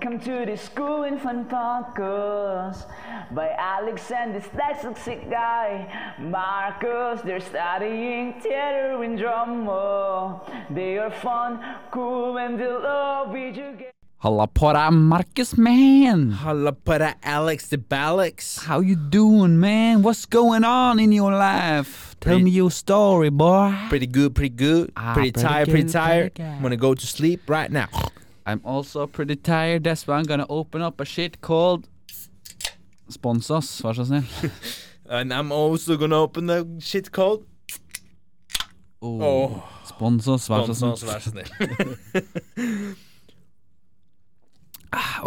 Welcome to the School in Fun Podcast by Alex and this dyslexic guy, Marcus. They're studying theater and drama. They are fun, cool, and they love video games. Halla på deg, Marcus, man! Halla på deg, Alex the Balex. How you doing, man? What's going on in your life? Tell Pretty- me your story, boy. Pretty good, pretty good. Ah, pretty, pretty tired, pretty tired. pretty good. gonna go to sleep right now. I'm also pretty tired. That's why I'm gonna open up a shit called Spons oss, vær så snill. And I'm also gonna open a shit called Oh. oh. Spons oss, vær så snill. vær så snill.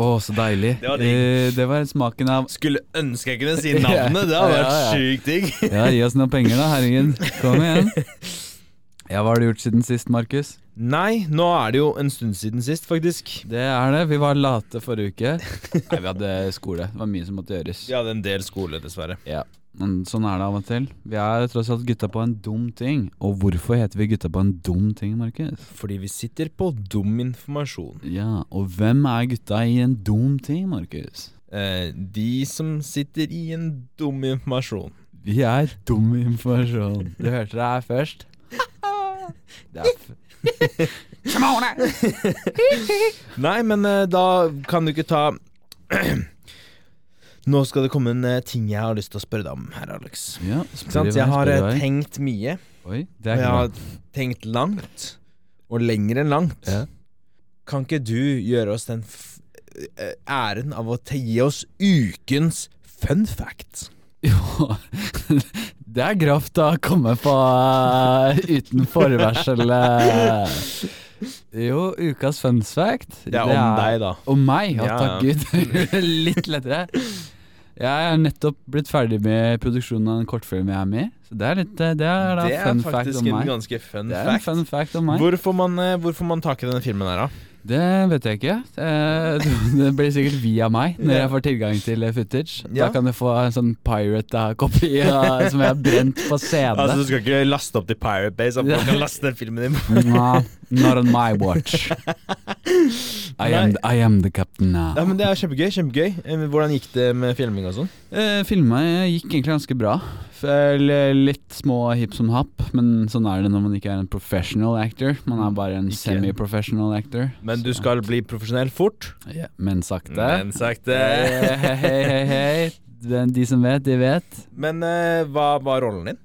Å, så deilig. Det var. Eh, det var smaken av Skulle ønske jeg kunne si navnet. Det hadde Ja, vært ja. sjukt digg. Ja, gi oss noen penger, da. Herregud. Kom igjen. Ja, hva har du gjort siden sist, Markus? Nei, nå er det jo en stund siden sist, faktisk. Det er det. Vi var late forrige uke. Nei, vi hadde skole. Det var mye som måtte gjøres. Vi hadde en del skole, dessverre. Ja, men sånn er det av og til. Vi er tross alt gutta på en dum ting. Og hvorfor heter vi gutta på en dum ting, Markus? Fordi vi sitter på dum informasjon. Ja, og hvem er gutta i en dum ting, Markus? Eh, de som sitter i en dum informasjon. Vi er dum informasjon. Du hørte det her først. Det on f Nei, men eh, da kan du ikke ta Nå skal det komme en eh, ting jeg har lyst til å spørre deg om her, Alex. ja? Jeg har eh, tenkt mye, Oi, det og jeg har tenkt langt. Og lenger enn langt. Ja. Kan ikke du gjøre oss den f eh, æren av å gi oss ukens fun fact? Jo, det er grovt å komme på uh, uten forvarsel. eh. Jo, ukas fun fact. Det er om deg, da. Om meg? Ja, takk Gud. Litt lettere. Jeg er nettopp blitt ferdig med produksjonen av en kortfilm jeg er med i. Så det er litt eh, Det er da Det er fun fact faktisk om en meg. ganske fun Det er en fact. fun fact om meg. Hvor får man, eh, man tak i denne filmen her, da? Det vet jeg ikke. Eh, Det blir sikkert via meg når jeg får tilgang til eh, footage. Da kan du få en sånn pirate-kopi som jeg har brent på CD. Altså, du skal ikke laste opp til Pirate Bay, så folk kan laste den filmen din not on my watch. I am, I am the captain now. Ja, men Det er kjempegøy. kjempegøy Eh, Hvordan gikk det med filming og sånn? Eh, filma gikk egentlig ganske bra. Litt små hipp som happ, men sånn er det når man ikke er en professional actor. Man er bare en semi-professional actor. Men du skal bli profesjonell fort. ja, Men sakte. Men sakte. Hei, hei, hei, de som vet, de vet. Men eh, hva var rollen din?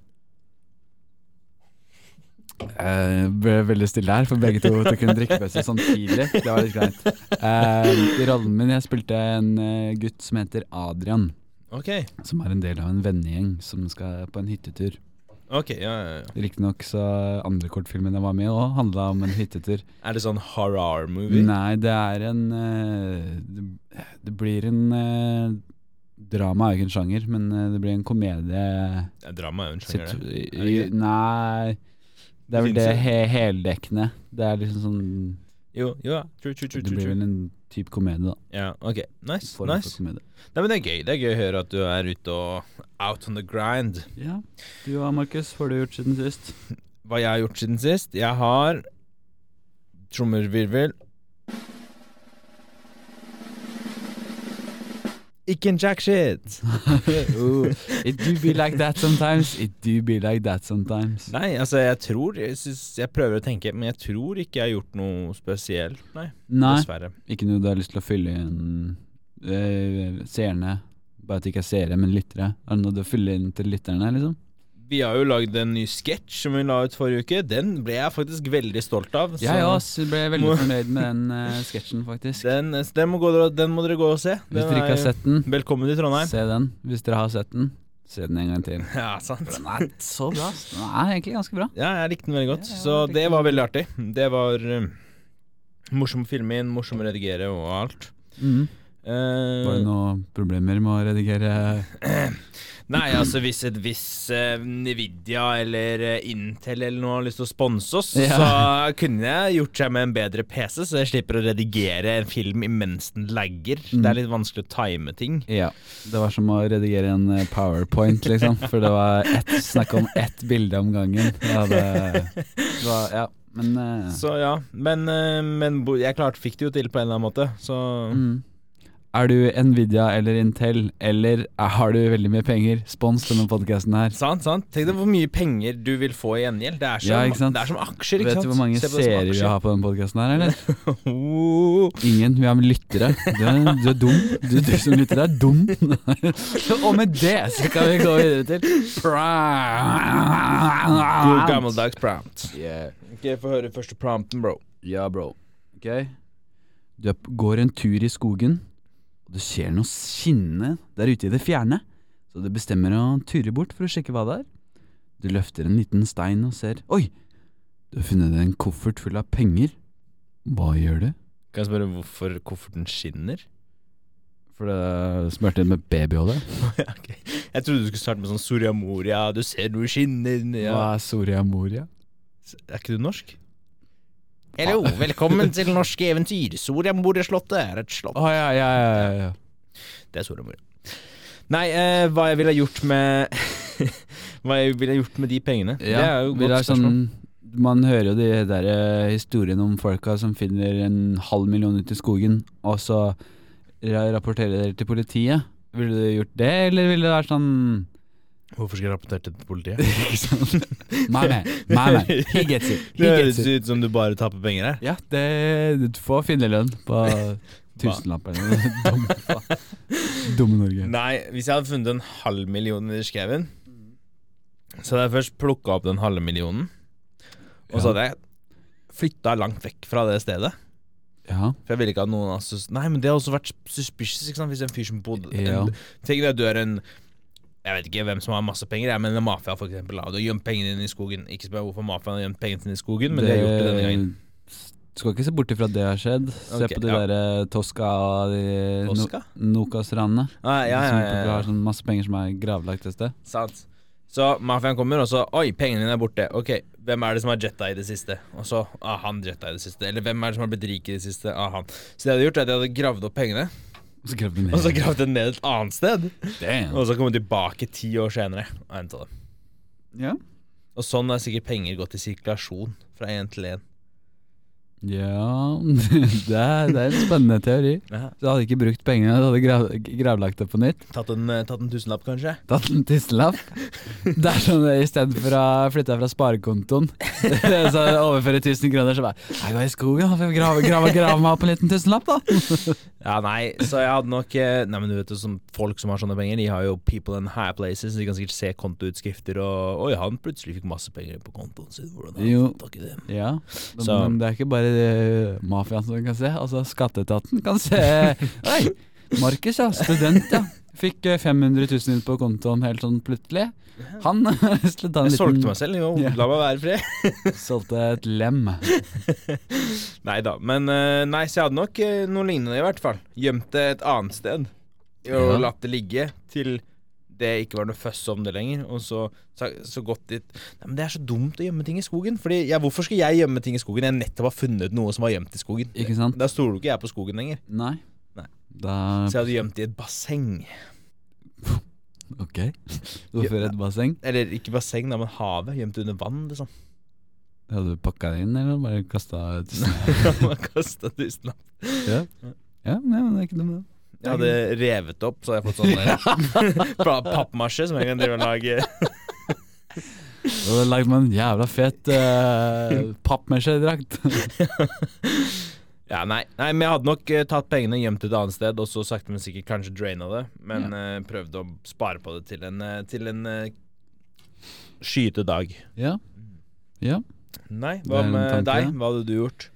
Eh, ble veldig stille her, for begge to tok en drikkepause samtidig. Det var litt greit. Uh, I rollen min jeg spilte en eh, gutt som heter Adrian. Ok, Som er en del av en vennegjeng som skal på en hyttetur. ok, ja, ja, ja. Riktignok så andre kortfilmen jeg var med i òg handla om en hyttetur. Er det sånn horror-movie? Nei, det er en uh, det, blir en uh, Drama er jo ikke en sjanger, men det blir en komedie Ja, drama er jo en sjanger, det. Nei, det er vel det he heldekkende. Det er liksom sånn Jo, jo. True, true, true, Det blir vel en type komedie, da. Ja, ok. Nice. Form for nice. Nei, men det er gøy. Det er gøy å høre at du er ute og out on the grind. Ja. Du og Markus, hva har du gjort siden sist? Hva jeg har gjort siden sist? Jeg har Trommervirvel. Ikke en jack shit. Ooh, it do be like that sometimes. It do be like that sometimes. Nei, altså, jeg tror jeg, synes, jeg prøver å tenke, men jeg tror ikke jeg har gjort noe spesielt. Nei, Nei, dessverre. ikke noe du har lyst til å fylle inn eh, seerne. Bare at det ikke er seere, men lyttere. Er det noe du fyller inn til lytterne, liksom? Vi har jo lagd en ny sketsj som vi la ut forrige uke. Den ble jeg faktisk veldig stolt av. Jeg så også ble veldig fornøyd med den uh, sketsjen, faktisk. Den, den, må gå, den må dere gå og se. Hvis dere ikke har sett den, Velkommen til Trondheim. se den. Hvis dere har sett den, se den en gang til. Ja, sant. Den er så bra. Den er egentlig ganske bra. Ja, jeg likte den veldig godt. Ja, så det var veldig artig. Det var uh, morsom å filme inn, morsom å redigere og alt. Mm. Uh, Var det noen problemer med å redigere Nei, altså hvis et visst uh, Nvidia eller eh, Intel eller noe har lyst til å sponse oss, Ja. så kunne jeg gjort seg med en bedre PC, så jeg slipper å redigere en film imens den lagger. Mm. Det er litt vanskelig å time ting. Ja. Det var som å redigere en eh, powerpoint, liksom. For det var ett, snakk om ett bilde om gangen. Ja, det, det var, ja. Men uh, Så ja, men, eh, men jeg klart fikk det jo til på en eller annen måte, så mm. Er du Nvidia eller Intel, eller har du veldig mye penger? Spons denne podkasten her. Sant, sant. Tenk deg hvor mye penger du vil få i gjengjeld. Det som, Ja. Det er som aksjer, ikke Vet sant. du hvor mange seere vi har på denne podkasten her, eller? Oh. Ingen. Vi har med lyttere. Du er, du er dum. Du, du som lytter er dum. Og med det så kan vi gå videre til God gammeldags prompt. Yeah. Okay, Få høre første prompten, bro. Ja, bro. Ok. Du går en tur i skogen, og du ser noe skinnende der ute i det fjerne. Så du bestemmer å ture bort for å sjekke hva det er. Du løfter en liten stein og ser Oi! Du har funnet en koffert full av penger. Hva gjør du? Kan jeg spørre hvorfor kofferten skinner? For det smurte med babyolje. okay. Jeg trodde du skulle starte med sånn Soria Moria, du ser noe skinner ja. Hva er Soria Moria? Er ikke du norsk? Hallo, velkommen til norske eventyr. Soria Moria-slottet er et slott. Oh, ja, ja, ja, ja. Det er Soria Moria. Nei, eh, hva jeg ville gjort med Hva jeg ville gjort med de pengene? Ja, det er jo godt er spørsmål. sånn, man hører jo de der eh, historiene om folka som finner en halv million ute i skogen, og så rapporterer dere til politiet. Ville du gjort det, eller ville det vært sånn Hvorfor skal jeg rapportere til politiet? Ikke sånn My man, my man, he gets it. He Det høres ut som du bare taper penger her. Ja, det Du får finnerlønn på tusenlapper. Dumme. Dumme Norge. Nei, hvis jeg hadde funnet en halv million i skauen, så hadde jeg først plukka opp den halve millionen, og så hadde jeg flytta langt vekk fra det stedet. Ja. For jeg ville ikke at noen assos... Nei, men det har også vært suspicious, ikke sant? Hvis en fyr som bodde Ja. Tenk deg at du er en Jeg vet ikke hvem som har masse penger, jeg, mener mafia, for eksempel. Du har gjemt pengene dine i skogen. Ikke spør hvorfor mafiaen har gjemt pengene sine i skogen, men de har gjort det denne gangen. Skal ikke se bort ifra at det har skjedd. Se okay, på de ja. der eh, Tosca og no Tosca? Nokas-ranene. Ah, ja, ja, ja, ja. har sånn masse penger som er gravlagt et sted. Sant. Så mafiaen kommer, og så Oi, pengene dine er borte. Ok, hvem er det som har jetta i det siste? Og så Ah, han jetta i det siste. Eller hvem er det som har blitt rik i det siste? Ah, han. Så det de hadde gjort, er at de hadde gravd opp pengene, Og så gravde den ned. og så gravd dem ned et annet sted. Damn. Og så kommet tilbake ti år senere og henta dem. Ja. Og sånn er sikkert penger gått i sirkulasjon fra én til én. Ja det, er, det er en spennende teori. Ja. Du hadde ikke brukt pengene, du hadde grav, gravlagt det på nytt. Tatt en, eh, tatt en tusenlapp, kanskje? Tatt en tusenlapp. Det er sånn istedenfor å flytte fra sparekontoen, så overføre 1000 kroner, så bare Jeg går i skogen, da får jeg grave, grave, grave meg opp en liten tusenlapp, da. Ja, nei, så jeg hadde nok eh, Nei, men du vet jo, som folk som har sånne penger, de har jo people in high places, så de kan sikkert se kontoutskrifter og Oi, han plutselig fikk masse penger på kontoen sin, hvordan har han fått tak i det? Ja, men, Så- men det er ikke bare eh, mafiaen som kan se. Altså, skatteetaten kan se Oi, Markus, ja. Student, ja. Fikk eh, 500 000 inn på kontoen helt sånn plutselig. Han skulle ta en Jeg solgte meg selv, jo. Ja. La meg være fred. Solgte et lem. nei da. Men eh, nei, så jeg hadde nok eh, noe lignende, i hvert fall. Gjemt det et annet sted. Og Ja. latt det ligge til det ikke var noe føss om det lenger. Og så, så, så gått dit Nei, men Det er så dumt å gjemme ting i skogen. Fordi, ja, Hvorfor skal jeg gjemme ting i skogen? Jeg nettopp har funnet noe som var gjemt i skogen. Ikke sant? Da stoler ikke jeg på skogen lenger. Nei. Nei. Da Så jeg hadde gjemt i et basseng. Ok. Hvorfor et basseng? Eller ikke basseng, da, men havet. Gjemt under vann, liksom. Hadde du pakka det inn, eller bare kasta Man kastet tusenlapp. Ja. ja, men det er ikke noe med det. Jeg hadde revet opp, så hadde jeg fått sånn der pappmasje som jeg kan drive og lage. Og da lagde man en jævla fet uh, pappmesjedrakt. Ja, nei, nei, men jeg hadde nok uh, tatt pengene gjemt et annet sted, og så sakte, men sikkert kanskje draina det. Men eh, prøvde å spare på det til en, uh, til en uh, skyte dag. ja. ja. Nei, hva med tanke, deg? Hva hadde du gjort?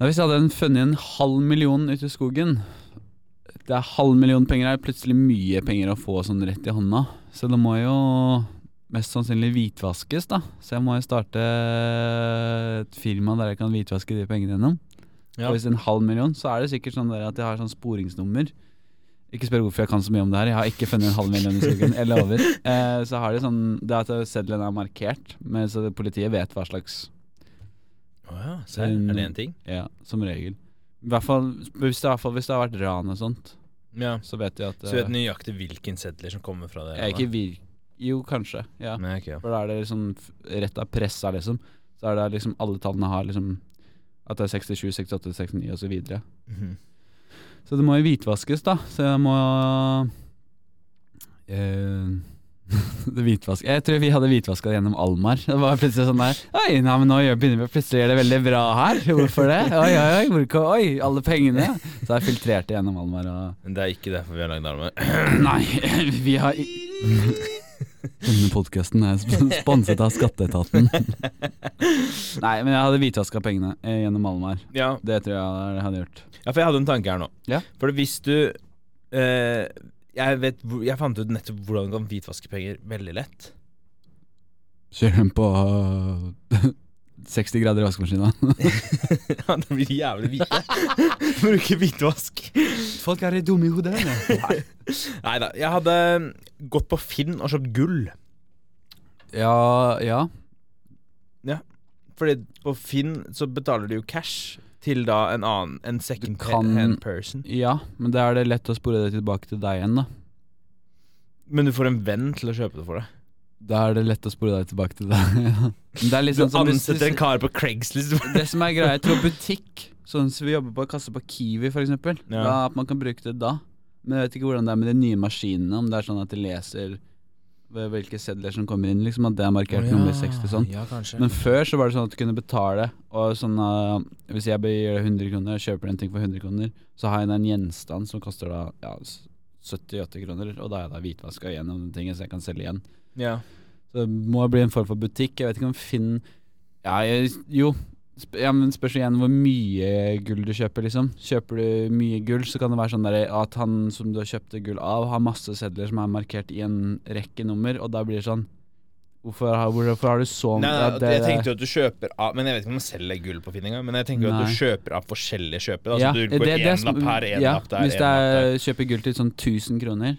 Nei, hvis jeg hadde funnet en halv million ute i skogen Det er halv million penger er plutselig mye penger å få sånn rett i hånda. Så det må jo mest sannsynlig hvitvaskes, da. Så jeg må jo starte et firma der jeg kan hvitvaske de pengene gjennom. Ja. Og hvis det er en halv million, så er det sikkert sånn der at jeg har sånn sporingsnummer. Ikke spør hvorfor jeg kan så mye om det her. Jeg har ikke funnet en halv million i skogen. Jeg lover. Eh, så har de sånn Det er at seddelen er markert, men så politiet vet hva slags Å ja, Så er det en ting? Ja, som regel. I hvert fall hvis det, hvis det har vært ran og sånt, Ja. så vet de at Så du vet eh, nøyaktig hvilken sedler som kommer fra det? Jeg er ikke vir... Jo, kanskje. Ja. Nei, okay, ja. For da er det liksom rett av pressa, liksom. så er det liksom alle tallene har liksom At det er 67, 68, 69 osv. Så, videre. -hmm. så det må jo hvitvaskes, da. Så jeg må eh. Jeg tror vi hadde hvitvaska gjennom Almar. Det var plutselig sånn der Oi, nei, men nå begynner vi plutselig å gjøre det veldig bra her. Hvorfor det? Oi, oi, oi, hvor, oi alle pengene. Så jeg filtrerte gjennom Almar Men det er ikke derfor vi har lagd Almar. Nei, vi har Denne podkasten er sponset av Skatteetaten. Nei, men jeg hadde hvitvaska pengene eh, gjennom Almar. Ja. Det tror jeg jeg hadde gjort. ja, for jeg hadde en tanke her nå. Ja. For hvis du eh, jeg, vet, jeg fant ut nettopp hvordan du kan hvitvaske penger veldig lett. Kjør den på uh, 60 grader i vaskemaskina. ja, det blir jævlig hvite. Bruke hvitvask. Folk er dumme i hodet. Nei da. Jeg hadde gått på Finn og kjøpt gull. Ja, ja. Fordi på Finn så betaler du jo cash til da en annen En second kan- hand person. Ja, men da er det lett å spore det tilbake til deg igjen, da. Men du får en venn til å kjøpe det for deg. Da er det lett å spore deg tilbake til deg. Men det er liksom Du sånn ansetter en kar på Craigslist. Det som er greia, jeg tror butikk Sånn som vi jobber på kasse på Kiwi eksempel Ja. da, At man kan bruke det da Men jeg vet ikke hvordan det er med de nye maskinene Om det er sånn at de leser ved Hvilke sedler som kommer inn Liksom at det er markert nummer 60 sånn Ja. Men før så var det sånn at du kunne betale Og sånn uh, Hvis jeg gir 100 kroner kjøper en ting for 100 kroner Så har jeg en gjenstand som koster da Ja, 70-80 kroner Og da er jeg da hvitvaska gjennom den tingen Så jeg kan selge igjen ja. så det må bli en form for butikk. Jeg vet ikke om Finn Ja, jeg, jo. Ja, men Spørs igjen hvor mye gull du kjøper, liksom. Kjøper du mye gull, så kan det være sånn der at han som du har kjøpt gull av, har masse sedler som er markert i en rekke nummer, og da blir det sånn Hvorfor har, hvorfor har du så Nei, ja, nei, jeg tenkte jo at du kjøper av Men jeg vet ikke om man selger gull på Finn engang. Men jeg tenker jo at du kjøper av forskjellige kjøpere. ja, Altså du går én lapp her, én ja, lapp der, Hvis er kjøper gull til sånn 1000 kroner,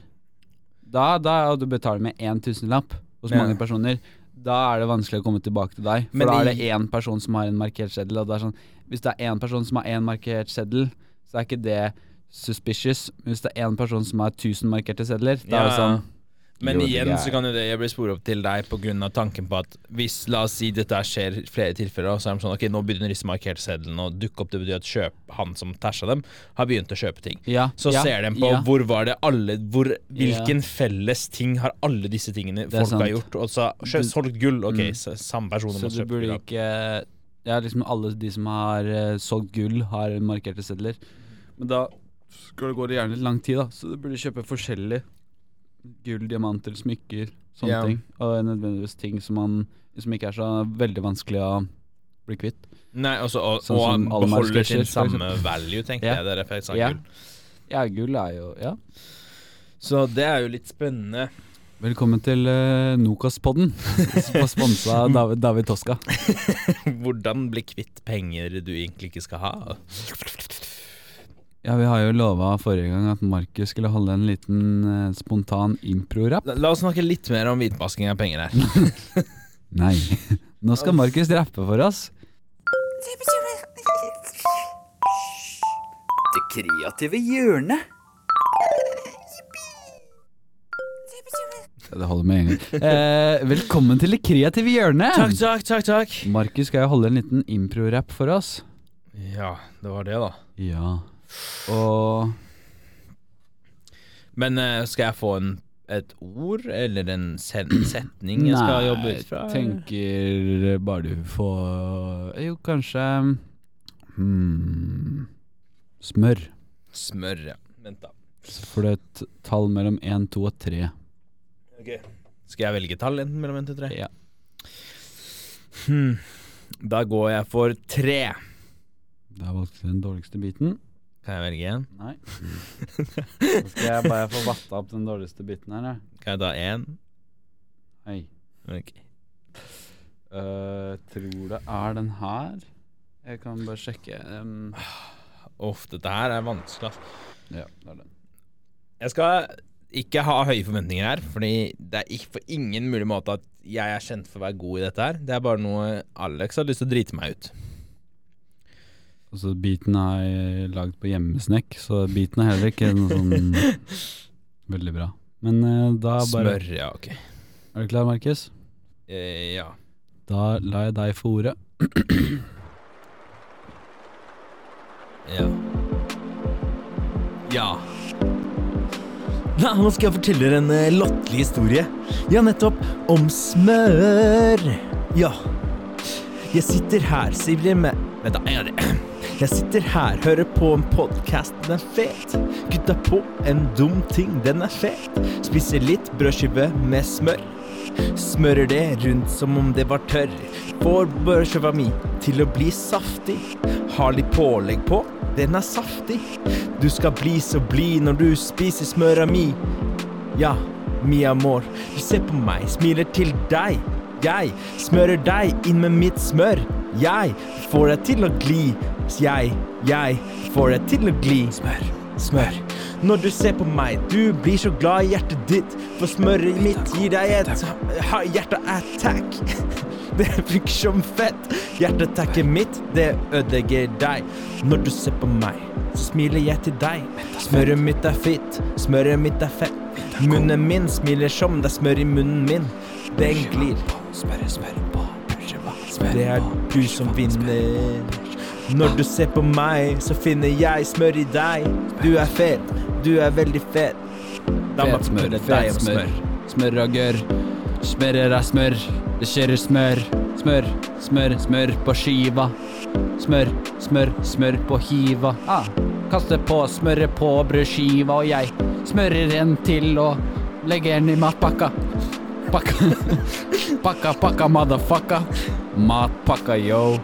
da, da og du betaler med én tusenlapp hos Ja. mange personer, da er det vanskelig å komme tilbake til deg. For Men da er det én person som har en markert seddel, og det er sånn Hvis det er én person som har én markert seddel, så er ikke det suspicious. Hvis det er én person som har 1000 markerte sedler, da er det sånn Men Jo, igjen så kan jo det jeg bli sporet opp til deg pga. tanken på at hvis la oss si dette skjer flere tilfeller, så er de sånn Ok, nå begynner disse markerte sedlene å dukke opp. Det betyr at kjøp, han som tæsja dem, har begynt å kjøpe ting. ja, Så ja, ser de på ja. hvor var det alle hvor, Hvilken felles ting har alle disse tingene folk har gjort? Og så kjøpt solgt gull. Ok, Mm. så samme person Så må du burde gull. ikke Ja, liksom alle de som har uh, solgt gull, har markerte sedler. Men da skal det gå det gjerne litt lang tid, da. Så du burde kjøpe forskjellig. Gull, diamanter, smykker, sånne Ja. ting. Og nødvendigvis ting som, man, som ikke er så veldig vanskelig å bli kvitt. Nei, også, og, Sånn og han beholder sin samme value, tenker jeg. Det er derfor jeg sa Ja. gull. Ja, gull er jo Ja. Så det er jo litt spennende. Velkommen til uh, Nokas-podden, sponsa av David, David Toska. Hvordan bli kvitt penger du egentlig ikke skal ha. Ja, vi har jo lova forrige gang at Markus skulle holde en liten eh, spontan impro-rapp. La, la oss snakke litt mer om hvitvasking av penger her. Nei. Nå skal Markus rappe for oss. Det kreative hjørnet. Ja, det holder med en gang. Eh, velkommen til Det kreative hjørnet. takk, takk, takk, takk. Markus skal jo holde en liten impro-rapp for oss. Ja, det var det, da. Ja. Og Men eh, skal jeg få en, et ord, eller en sen setning jeg skal jobbe ut fra? jeg tenker bare du får Jo, kanskje hmm, Smør. Smør, ja. Vent, da. Så får du et tall mellom én, to og tre. Ok. Skal jeg velge tall, enten mellom 1 og 3? Ja. Hmm. Da går jeg for 3. Da valgte du den dårligste biten. Kan jeg velge en? Nei. Så skal jeg bare få vatta opp den dårligste biten her, jeg. Kan jeg ta én? Nei. Ok. Uh, tror det er den her. Jeg kan bare sjekke. Um, Uff, dette her er vanskelig, altså. ja, det er den. Jeg skal ikke ha høye forventninger her, fordi det er ikke for ingen mulig måte at jeg er kjent for å være god i dette her. Det er bare noe Alex har lyst til å drite meg ut. Altså, biten er lagd på hjemmesnekk, så biten er heller ikke noe sånn veldig bra. Men uh, da bare Smør, ja, ok. Er du klar, Markus? Eh, ja. Da lar jeg deg få ordet. Ja. Ja. Nei, nå skal jeg fortelle dere en eh, latterlig historie. Ja, nettopp. Om smør. Ja. Jeg sitter her, sier med Vent, da. En gang til. Jeg sitter her, hører på en podkast, den er fet. Gutta på en dum ting, den er fet. Spiser litt brødskive med smør. Smører det rundt som om det var tørr. Får brødskiva mi til å bli saftig. Har litt pålegg på, den er saftig. Du skal bli så blid når du spiser smøra mi. Ja, mi amor, du ser på meg, smiler til deg. Jeg smører deg inn med mitt smør. Jeg får deg til å gli. Jeg, jeg får deg til å gli. Smør, smør. Når du ser på meg, du blir så glad i hjertet ditt. For smøret mitt gir deg et hjerteattack. Det funker som fett. Hjerteattacket mitt, det ødelegger deg. Når du ser på meg, så smiler jeg til deg. Smøret mitt er fitt, smøret mitt er fett. Munnen min smiler som det er smør i munnen min. Den glir. Smør, smør på. Det er du som vinner. Når du ser på meg, så finner jeg smør i deg. Du er fet, du er veldig fet. Fet smør, fet smør. Smør og gørr. Smører er smør. Det kjører smør. Smør, smør, smør på skiva. Smør, smør, smør på hiva. Ah, kaster på smøret på brødskiva, og jeg smører en til og legger den i matpakka. Pakka, pakka, pakka, motherfucka. Matpakka, yo.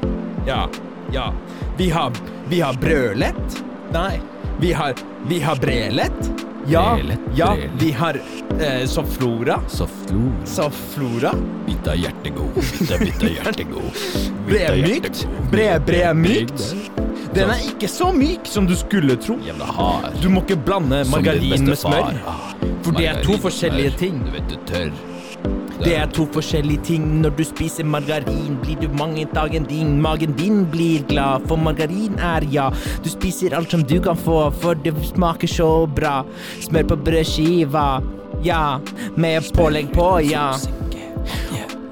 Ja, ja. Vi har, vi har brødlett. Nei, vi har, vi har brelet. Ja, brelet, ja, brelet. vi har eh, sofflora. Softflor. Sofflora. Bitta hjertegod, bitta, bitta hjertegod. Bremykt. Bre, bremykt. Den er ikke så myk som du skulle tro. Du må ikke blande margarin med smør. Ah, For det er to forskjellige ting. Du vet du tørr. Det er to forskjellige ting. Når du spiser margarin, blir du mange dagen din. Magen din blir glad, for margarin er ja. Du spiser alt som du kan få, for det smaker så bra. Smør på brødskiva, ja. Med pålegg på, ja.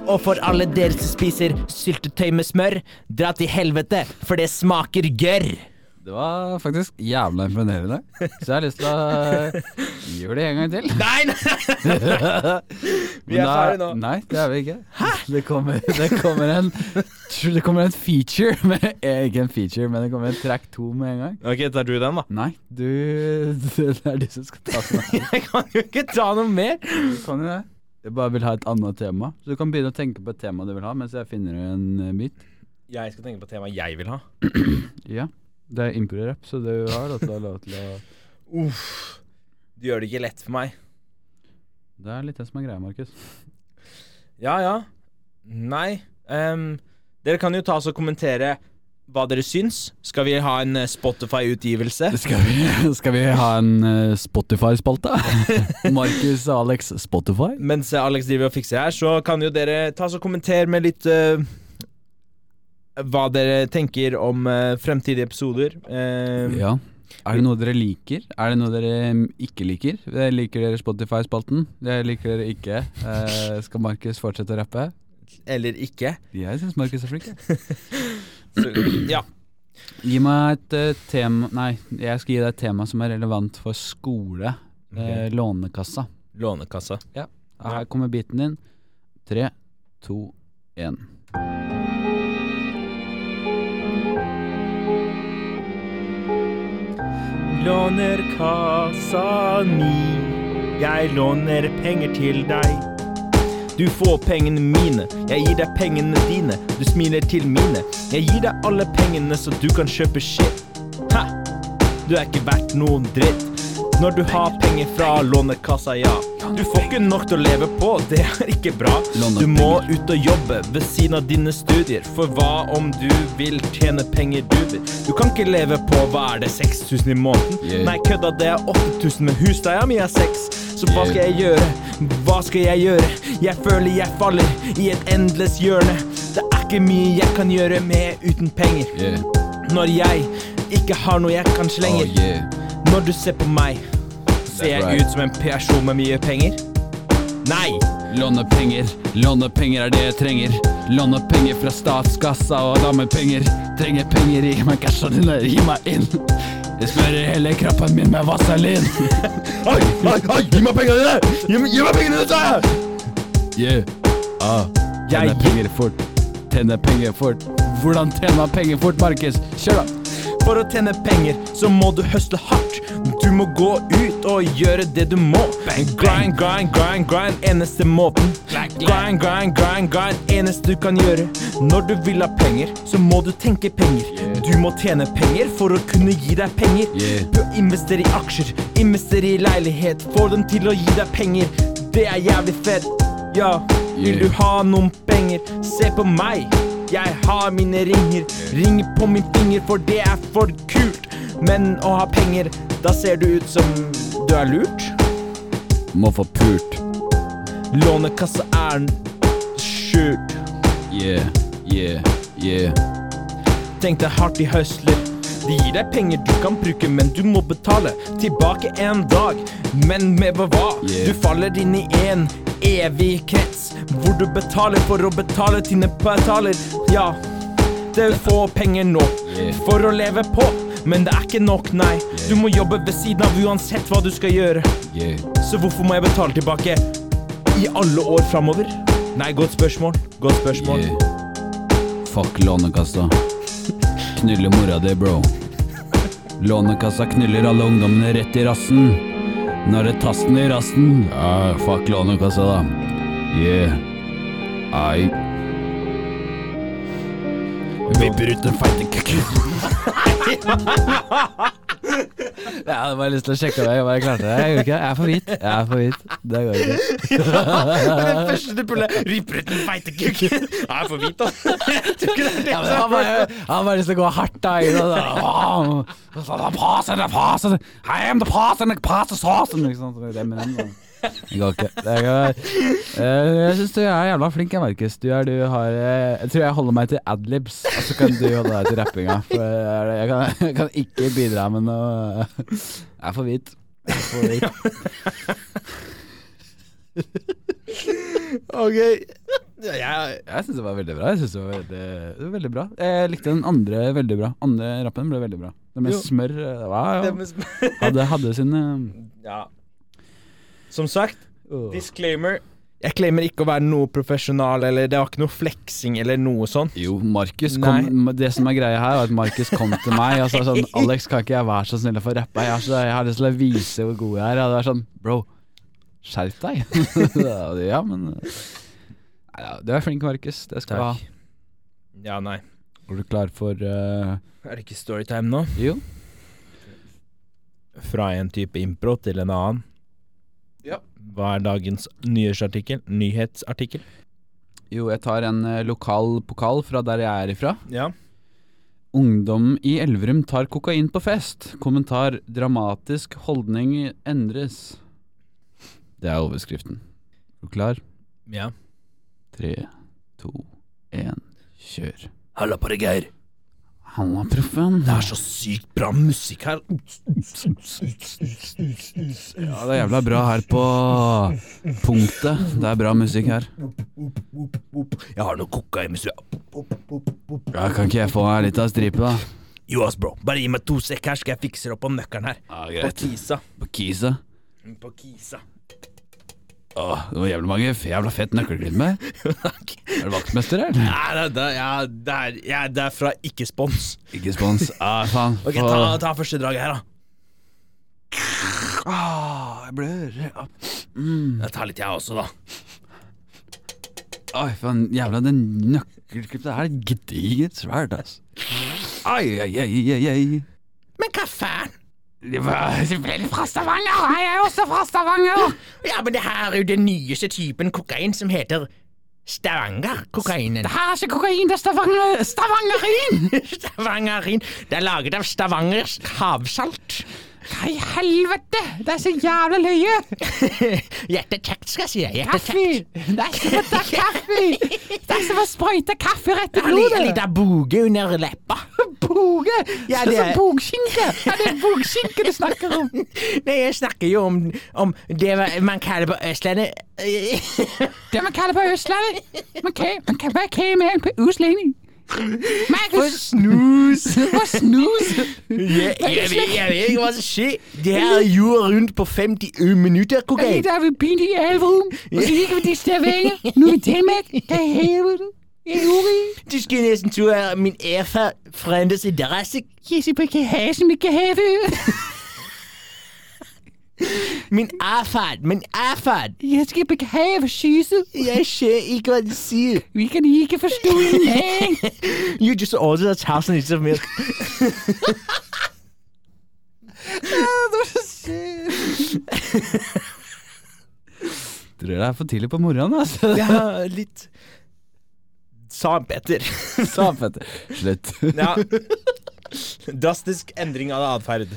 Og for alle dere som spiser syltetøy med smør, dra til helvete, for det smaker gørr. Det var faktisk jævla imponerende. Så jeg har lyst til å gjøre det en gang til. Nei, nei! Vi er ferdige nå. Nei, det er vi ikke. Det kommer, det kommer en Det kommer en feature med, eh, Ikke en feature, men det kommer en track to med en gang. Ok, tar du den, da? Nei, du Det er du som skal ta den. Jeg kan jo ikke ta noe mer. Du kan jo det. Jeg bare vil ha et annet tema. Så du kan begynne å tenke på et tema du vil ha, mens jeg finner en eh, bit. Jeg skal tenke på temaet jeg vil ha. Ja. Det er impro-rap, så du har lov til å lov til å Uff. Du gjør det ikke lett for meg. Det er litt det som er greia, Markus. Ja, ja. Nei. Um, dere kan jo ta oss og kommentere hva dere syns. Skal vi ha en eh, Spotify-utgivelse? Skal vi, skal vi ha en eh, Spotify-spalte? Markus og Alex Spotify? Mens Alex driver og fikser her, så kan jo dere ta oss og kommentere med litt eh, Hva dere tenker om eh, fremtidige episoder. Ehm, Ja. Er det noe dere liker? Er det noe dere mm, ikke liker? Eh, Liker dere Spotify-spalten? Det liker dere ikke. Eh, skal Markus fortsette å rappe? Eller ikke. Jeg syns Markus er flink. ja. Gi meg et uh, tema Nei, jeg skal gi deg et tema som er relevant for skole. Eh, lånekassa. Lånekassa. Her kommer biten din. Tre, to, én. Låner kassa mi. Jeg låner penger til deg. Du får pengene mine, jeg gir deg pengene dine. Du smiler til mine. Jeg gir deg alle pengene så du kan kjøpe shit. Ha! Du er ikke verdt noen dritt. Når du har penger fra Lånekassa, ja. Du får ikke nok til å leve på, det er ikke bra. Du må ut og jobbe ved siden av dine studier. For hva om du vil tjene penger du vil? Du kan ikke leve på hva er det, 6000 i måneden? Nei, kødda, det er 8000, men husleia mi er 6. Så hva skal jeg gjøre? Hva skal jeg gjøre? Jeg føler jeg faller i et endeløst hjørne. Det er ikke mye jeg kan gjøre med uten penger. Når jeg ikke har noe jeg kan slenge. Når du ser på meg, ser jeg right. ut som en person med mye penger? Nei! Låne penger, låne penger er det jeg trenger. Låne penger fra statskassa og damepenger. Trenger penger, gi meg casha dine, gi meg inn. Jeg smører hele kroppen min med vaselin. Oi, oi, oi, gi meg pengene dine! Gi, gi meg pengene dine, sa jeg! Yeah. Ah. tjener Tjene penger fort. Tjene penger fort. Hvordan tjener man penger fort, Markus? Kjør, da. For å tjene penger, så må du høsle hardt. Du må gå ut og gjøre det du må. Grind, grind, grind, grind, eneste måten. Grind, grind, grind, grind, eneste du kan gjøre. Når du vil ha penger, så må du tenke penger. Du må tjene penger for å kunne gi deg penger. Yeah. Du investerer i aksjer, investerer i leilighet, få dem til å gi deg penger. Det er jævlig fett. Ja, vil du ha noen penger? Se på meg. Jeg har mine ringer. Ringer på min finger, for det er for kult. Men å ha penger, da ser du ut som du er lurt. Må få pult. Lånekassa er skjult. Yeah, yeah, yeah. Tenk deg hardt i høsler. De gir deg penger du kan bruke, men du må betale tilbake en dag. Men med hva? Yeah. Du faller inn i en evig krets hvor du betaler for å betale dine betaler. Ja, det er få penger nå for å leve på, men det er ikke nok, nei. Du må jobbe ved siden av uansett hva du skal gjøre. Så hvorfor må jeg betale tilbake i alle år framover? Nei, godt spørsmål. Godt spørsmål. Fuck Lånekassa. Knulle mora di, bro. Lånekassa knuller alle ungdommene rett i rassen. Når det tasten i rasten. Ja, fuck Lånekassa, da. Yeah. Ai. Vipper ut den feite kukken. Jeg hadde bare lyst til å sjekke om jeg bare klarte det. Jeg gjorde ikke det. Jeg er for hvit. Jeg er for hvit. Det går ikke. det første du puller, ryper ut den feite kukken. Jeg er for hvit, da. Jeg tror ikke det er det Ja, men han bare, han bare lyst til å gå hardt da inn og sånn Pass, the I am the person, the person, sauce Liksom, det men. Det går ikke. Det går. Eh, Jeg syns du er jævla flink, jeg, Markus. Du, er, du har eh, Jeg tror jeg holder meg til adlibs, og så kan du holde deg til rappinga. For jeg, jeg, kan, jeg kan ikke bidra med noe Jeg er for hvit. Jeg er for hvit. Ok. Jeg, Jeg syns det var veldig bra. Jeg synes det var veldig, det var veldig bra Jeg likte den andre veldig bra. Andre rappen ble veldig bra. Den med Jo. smør eh, det var, ja. hadde, hadde sine Ja. Som sagt, disclaimer. Jeg claimer ikke å være noe profesjonal, eller det var ikke noe fleksing eller noe sånt. Jo, Markus kom Det som er greia her, var at Markus kom til meg og sa sånn Alex, kan ikke jeg være så snill å få rappe? Jeg har, så, jeg har lyst til å vise hvor god jeg er. Og det er sånn Bro, skjerp deg. ja, men Nei, ja, Du er flink, Markus. Det skal du ha. Ja, nei. Er du klar for uh... Er det ikke storytime nå? Jo. Fra en type impro til en annen. Hva er dagens nyhetsartikkel? Nyhetsartikkel? Jo, jeg tar en eh, lokal pokal fra der jeg er ifra. Ja. Ungdom i Elverum tar kokain på fest. Kommentar 'Dramatisk holdning endres'. Det er overskriften. Er du klar? ja. Tre, to, én, kjør. Halla på deg, Geir. Halla, proffen. Det er så sykt bra musikk her. Ja, det er jævla bra her på punktet. Det er bra musikk her. Jeg har noe kokainmusikk. Ja, kan ikke jeg få ei lita stripe, da? Jo, ass, bro. Bare gi meg to sekk her, skal jeg fikse det opp på nøkkelen her. Ja, greit. På Kisa. På Kisa. På Kisa. Åh, det var jævlig mange jævla fett nøkkelklipp med. Er du vaktmester, eller? Nei, det, det, ja, det, er, ja, det er fra ikke-spons. Ikke spons. Ah, faen. Ok, ta, ta første draget her, da. Ah, jeg blør. Ja. Mm. Jeg tar litt, jeg også, da. Oi, faen. Jævla det nøkkelklippet her er gedigent svært, ass. Ai, ai, ai, ai, ai. Men hva faen? Det var selvfølgelig fra Stavanger. Jeg er også fra Stavanger. Ja, men det her er jo den nyeste typen kokain som heter Stavanger-kokainen. Det her er ikke kokain, det er Stavanger, Stavangerin. Stavangerin. Det er laget av Stavangers havsalt. Hva i helvete? Det er så jævla løye! Hjertekjekt, skal jeg si. Kaffe! Det er som å ta kaffe! Det er som å sprøyte kaffe rett i En liten boge under leppa. Boge! Ja, det er som bogskinke! Er det bogskinke du snakker om! Nei, jeg snakker jo om, om det man kaller på Østlandet Det man kaller på Østlandet. Man kan, man kan være kæmeren på utlending. Man kan snus. For snus. jeg, jeg, vet- jeg vet ikke hva som skjer. Det her er jorda rundt på 50 minutter, kokain. dag er vi pinlig i Elverum, og så gikk vi til Stavanger. Nå er i Danmark. Helvete? Jeg er urig. Du skal nesten tro er min erfar frendes interesse. Jeg skal ikke ha som ikke have. Min erfar, min erfar. Jeg skal ikke have skyse. Jeg ser ikke hva du sier. Vi kan ikke forstå en ting. You just ordered a thousand liters of milk. Tror det er for tidlig på morgenen, altså. Ja, litt Sa Petter. Sa Petter. Slutt. Ja. Drastisk endring av atferd.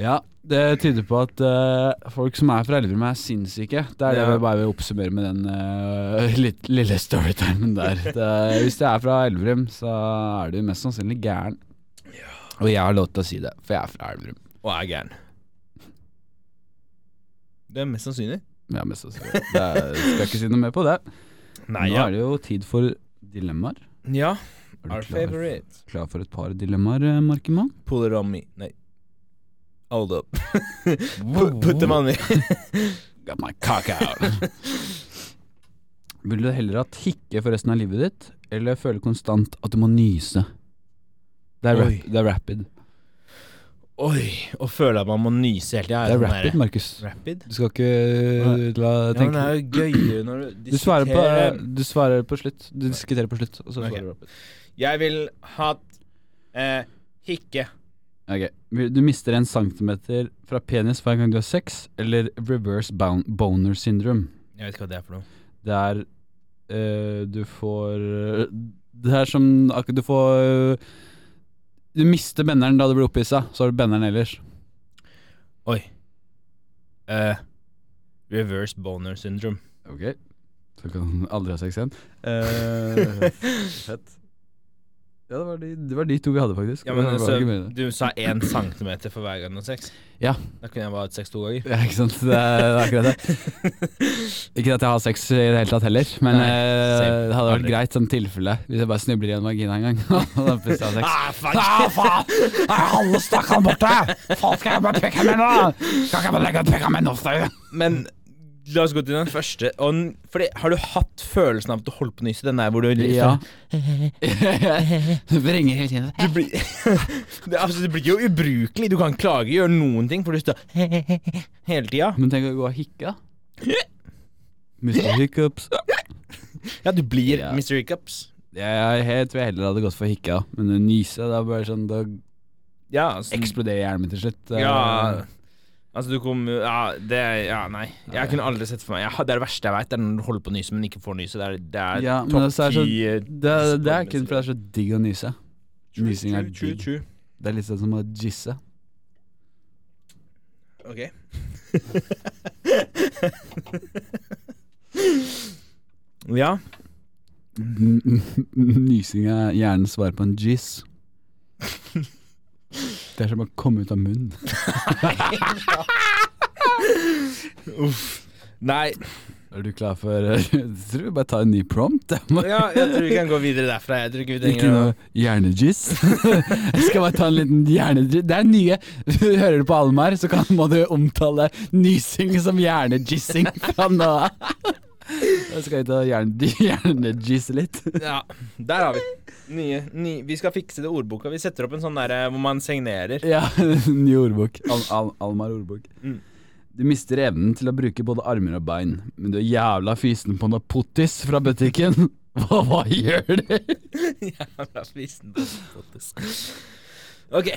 Ja, det tyder på at uh, folk som er fra Elverum er sinnssyke. Det er det vi bare vil oppsummere med den uh, litt, lille storytimen der. Det, hvis du er fra Elverum, så er du mest sannsynlig gæren. Og jeg har lov til å si det, for jeg er fra Elverum. Og er gæren. Det er mest sannsynlig. Ja, mest sannsynlig. Det er, skal ikke si noe mer på det. Nei, Nå ja. er det jo tid for dilemmaer. Ja. Er du Our klar, favorite. klar for et par dilemmaer, Markimann? Markemann? Pull it on me. Nei. Hold up. Put, put them on me. Got my cock out. Vil du heller ha hikke for resten av livet ditt, eller føle konstant at du må nyse? Det er, rap, det er rapid. Oi, å føle at man må nyse hele tida. Det er rapid, Markus. Rapid? Du skal ikke la Ja, men det er jo gøyere når du du svarer, på, diskuterer du svarer på slutt. Du diskuterer på slutt, og så svarer du rapid. Jeg vil ha eh, hikke. Ok, Du mister en centimeter fra penis hver gang du har sex, eller reverse boner syndrome. Jeg vet ikke hva det er for noe. Det er øh, Du får Det er som akkurat du får øh, Du mister benderen da du blir opphissa, så har du benderen ellers. Oi. Uh, reverse boner syndrome. Ok Så kan aldri ha sex igjen. Uh, fett. Ja, det var, de, det var de to vi hadde, faktisk. Ja, men det så. Du sa én centimeter for hver gang du har sex? Ja. Da kunne jeg bare hatt sex to ganger. Ja, ikke sant. Det er, det er akkurat det. Ikke at jeg har sex i det hele tatt heller, men Nei, eh, det hadde vært greit som tilfelle. Hvis jeg bare snubler i en vagina en gang. og da plutselig har sex. Ah, fuck! Ah, faen! Er halve stakkaren borte? Faen, skal jeg bare peke med nå? Kan ikke jeg bare legge ut peka med nå? Men la oss gå til den første. Og, fordi, har du hatt følelsen av at du holdt på å nyse? Den der hvor du Ja. Du vrenger hele tiden. Du blir, det, altså, det blir jo ubrukelig. Du kan klage, gjøre noen ting, for du står hele tida. Men tenk å gå og hikke. Mr. Hiccups. Ja, du blir Ja. Mr. Hiccups. Jeg, jeg tror jeg heller hadde gått for hikke, ja. men å nyse, da bare sånn Da Ja, altså, eksploderer hjernen min til slutt. Ja, altså du kom Ja, det Ja, nei. Jeg kunne aldri sett for meg jeg, Det er det verste jeg veit, det er når du holder på å nyse, men ikke får nyse. Det er, det er Ja, topp ti det er eh, det, det er kun fordi det er så digg å nyse. True, Nysing er true, true, digg. Det er litt sånn som å jisse. Ok. ja. Nysing er hjernens svar på en jizz. Det er som å komme ut av munnen. Uff. Nei. Er du klar for Jeg tror vi bare tar en ny prompt. Ja, jeg tror vi kan gå videre derfra. Jeg tror ikke vi Ikke trenger å noe hjernejizz. Jeg skal bare ta en liten hjernejizz. Det er nye. Hører du på Almar, så kan, må du omtale nysing som hjernejizzing fra nå av. Da skal ta hjerne, hjernejizze litt. Ja, der har vi nye, nye, Vi skal fikse det ordboka. Vi setter opp en sånn der eh, hvor man signerer. Ja, ny ordbok. Al Al Almar ordbok. Mm. Du mister evnen til å bruke både armer og bein, men du er jævla fysen på noe pottis fra butikken. Hva, hva gjør du? Jævla fysen på potis. Ok.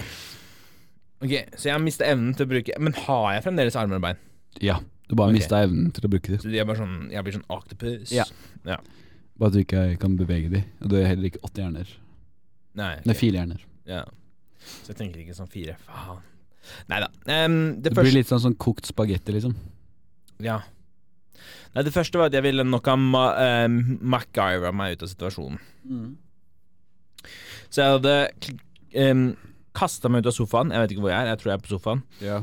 Ok, Så jeg har mista evnen til å bruke Men har jeg fremdeles armer og bein? Ja, du bare okay. mista evnen til å bruke det. Så de er bare sånn Jeg blir sånn octopus? Ja. Bare at du ikke kan bevege dem. Og du har heller ikke åtte hjerner. Nei, Det er fire hjerner. Ja. Så jeg tenker ikke sånn fire. Faen. Nei da. Um, det Det første blir litt sånn, sånn kokt spagetti, liksom. Ja. Nei, det første var at jeg ville nok ha ma uh, MacGyver meg ut av situasjonen. Så jeg hadde um, kasta meg ut av sofaen. Jeg vet ikke hvor jeg er, jeg tror jeg er på sofaen. Ja.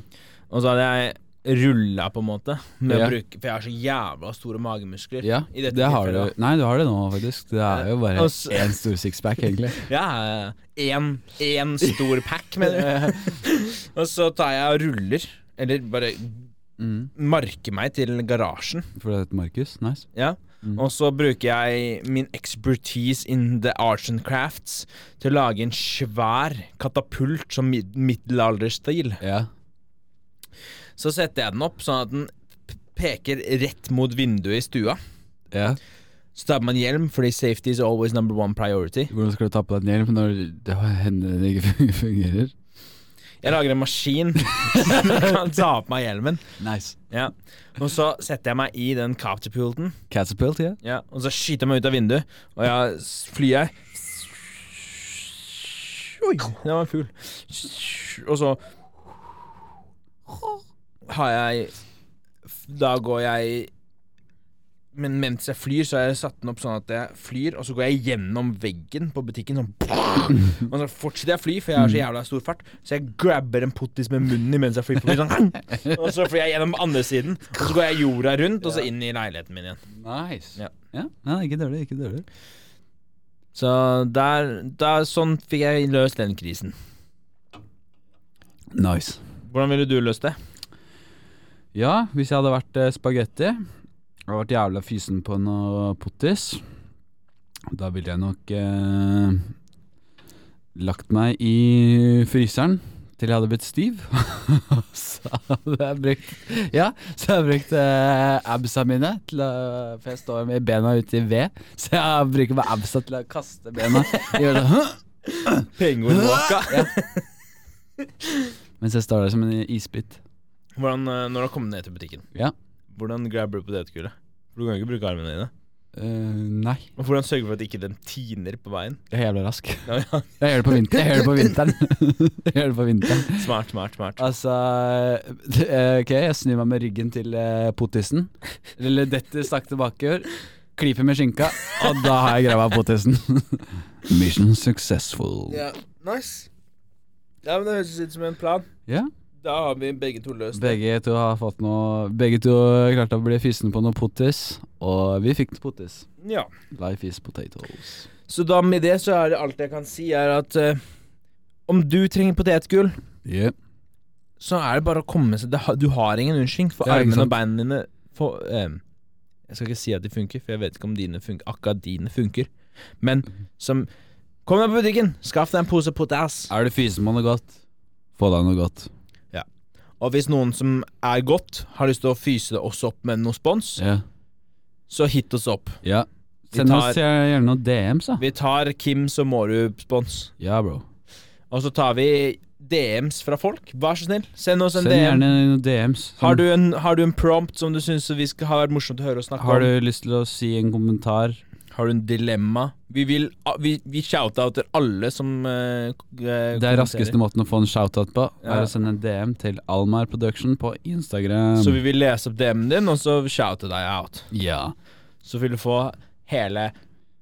Og så hadde jeg rulla, på en måte, med Ja. å bruke For jeg har så jævla store magemuskler. ja, I dette det har du. Nei, du har det nå, faktisk. Det er jo bare én stor sixpack, egentlig. Ja, én stor pack, mener du. og så tar jeg og ruller, eller bare Mm. marker meg til garasjen. For det heter Markus. Nice. Ja. Mm. Og så bruker jeg min expertise in the arts and crafts til å lage en svær katapult som mid middelalderstil. Ja. Så setter jeg den opp sånn at den peker rett mot vinduet i stua. ja. Så tar man hjelm, fordi safety is always number one priority. Hvordan skal du ta på deg en hjelm når det hendene ikke fungerer? Jeg lager en maskin som kan ta på meg hjelmen. Nice. Ja. Og så setter jeg meg i den catapulten, Catapult, ja. ja. og så skyter jeg meg ut av vinduet, og jeg flyr jeg. Oi, det var en fugl. Og så har jeg Da går jeg Men mens jeg flyr, så har jeg satt den opp sånn at jeg flyr, og så går jeg gjennom veggen på butikken sånn Og så fortsetter jeg å fly, for jeg har så jævla stor fart. Så jeg grabber en pottis med munnen mens jeg flyr forbi. Sånn. Og så flyr jeg gjennom andre siden, og så går jeg jorda rundt, og så inn i leiligheten min igjen. Nice. Ja. ja. ja ikke dårlig, ikke dårlig. Så der, der Sånn fikk jeg løst den krisen. Nice. Hvordan ville du løst det? Ja, hvis jeg hadde vært eh, spagetti og vært jævla fysen på noe pottis, da ville jeg nok eh, lagt meg i fryseren til jeg hadde blitt stiv. så hadde jeg brukt Ja, så hadde jeg brukt eh, absa mine til å For jeg står med bena ute i ved, så jeg bruker bare absa til å kaste bena. Gjør det Penguinwalka. Mens jeg står der som en isbit. Hvordan, eh, når du har kommet ned til butikken, Ja. hvordan grabber du på potetgullet? For du kan jo ikke bruke armene dine. Eh, nei, Og hvordan sørger du for at ikke den tiner på veien? jeg er jævla rask. Ja, ja. Jeg gjør det på, vinteren. jeg gjør det på vinteren. jeg gjør det på vinteren. Smart, smart, smart. Altså det- eh, Ok, jeg snur meg med ryggen til eh, pottisen. Eller detter sakte bakover. Klyper med skinka, og da har jeg grava pottisen. Mission successful. Ja, nice. Ja, men Det høres ut som en plan. Ja, Da har vi begge to løst det. begge to har fått noe Begge to klarte å bli fysen på noe pottis, og vi fikk pottis. Ja. Life is potatoes. Så da med det så er det alt jeg kan si, er at uh, om du trenger potetgull, Yeah. så er det bare å komme seg Du har ingen unnskyldning, for armene og beina dine for, eh, Jeg skal ikke si at de funker, for jeg vet ikke om dine funker, akkurat dine funker. Men som Kom deg på butikken, skaff deg en pose potas. Er du fysen på noe godt, få deg noe godt. Og hvis noen som er godt, har lyst til å fyse også opp med noe spons, Ja. så hit oss opp. ja. Vi Send tar- oss gjerne noen DMs, da. Vi tar Kims og Mårud-spons. Ja, bro. Og så tar vi DMs fra folk. Vær så snill, send oss en Send DM. gjerne noen DMs. Har du, en, har du en prompt som du syns vi skal ha vært morsomt å høre og snakke Har om? du lyst til å si en kommentar? Har du en dilemma? Vi vil Vi, vi shout-outer alle som uh, Det er raskeste måten å få en shoutout på, Ja. er å sende en DM til Almar Production på Instagram. Så vi vil lese opp DM-en din, og så shoute deg out. Ja. Så vil du få hele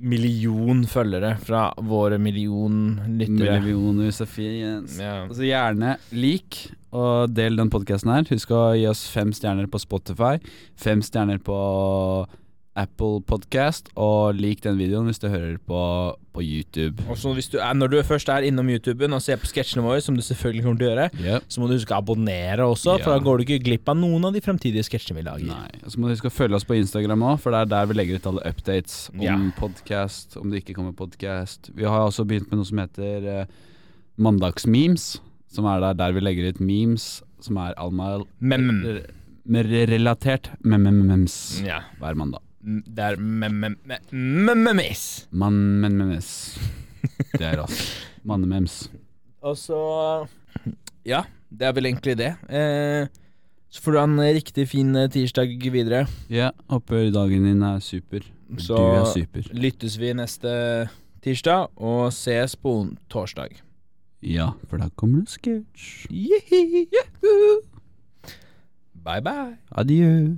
million følgere fra våre million lyttere. Millioner Sofiens. Ja. Altså gjerne lik og del den podkasten her. Husk å gi oss fem stjerner på Spotify, fem stjerner på Apple Podcast, og lik den videoen hvis du hører på på YouTube. Og så hvis du er, Når du først er innom YouTuben og ser på sketsjene våre, som du selvfølgelig kommer til å gjøre, Yep. så må du huske å abonnere også, for da går du ikke glipp av noen av de fremtidige sketsjene vi lager. Nei. Så må du huske å følge oss på Instagram òg, for det er der vi legger ut alle updates om Ja. podcast, om det ikke kommer podcast. Vi har også begynt med noe som heter eh, Mandagsmemes, som er der, der vi legger ut memes som er Alma Mem. relatert mems hver mandag. Det er memes. Man, men. Det er oss. Mannemems. Og så Ja, det er vel egentlig det. Eh, så får du ha en riktig fin eh, tirsdag videre. Ja, håper dagen din er super. Så du er super. lyttes vi neste tirsdag, og ses på torsdag. Ja, for da kommer det sketsj. Yihi. Bye bye. Adjø.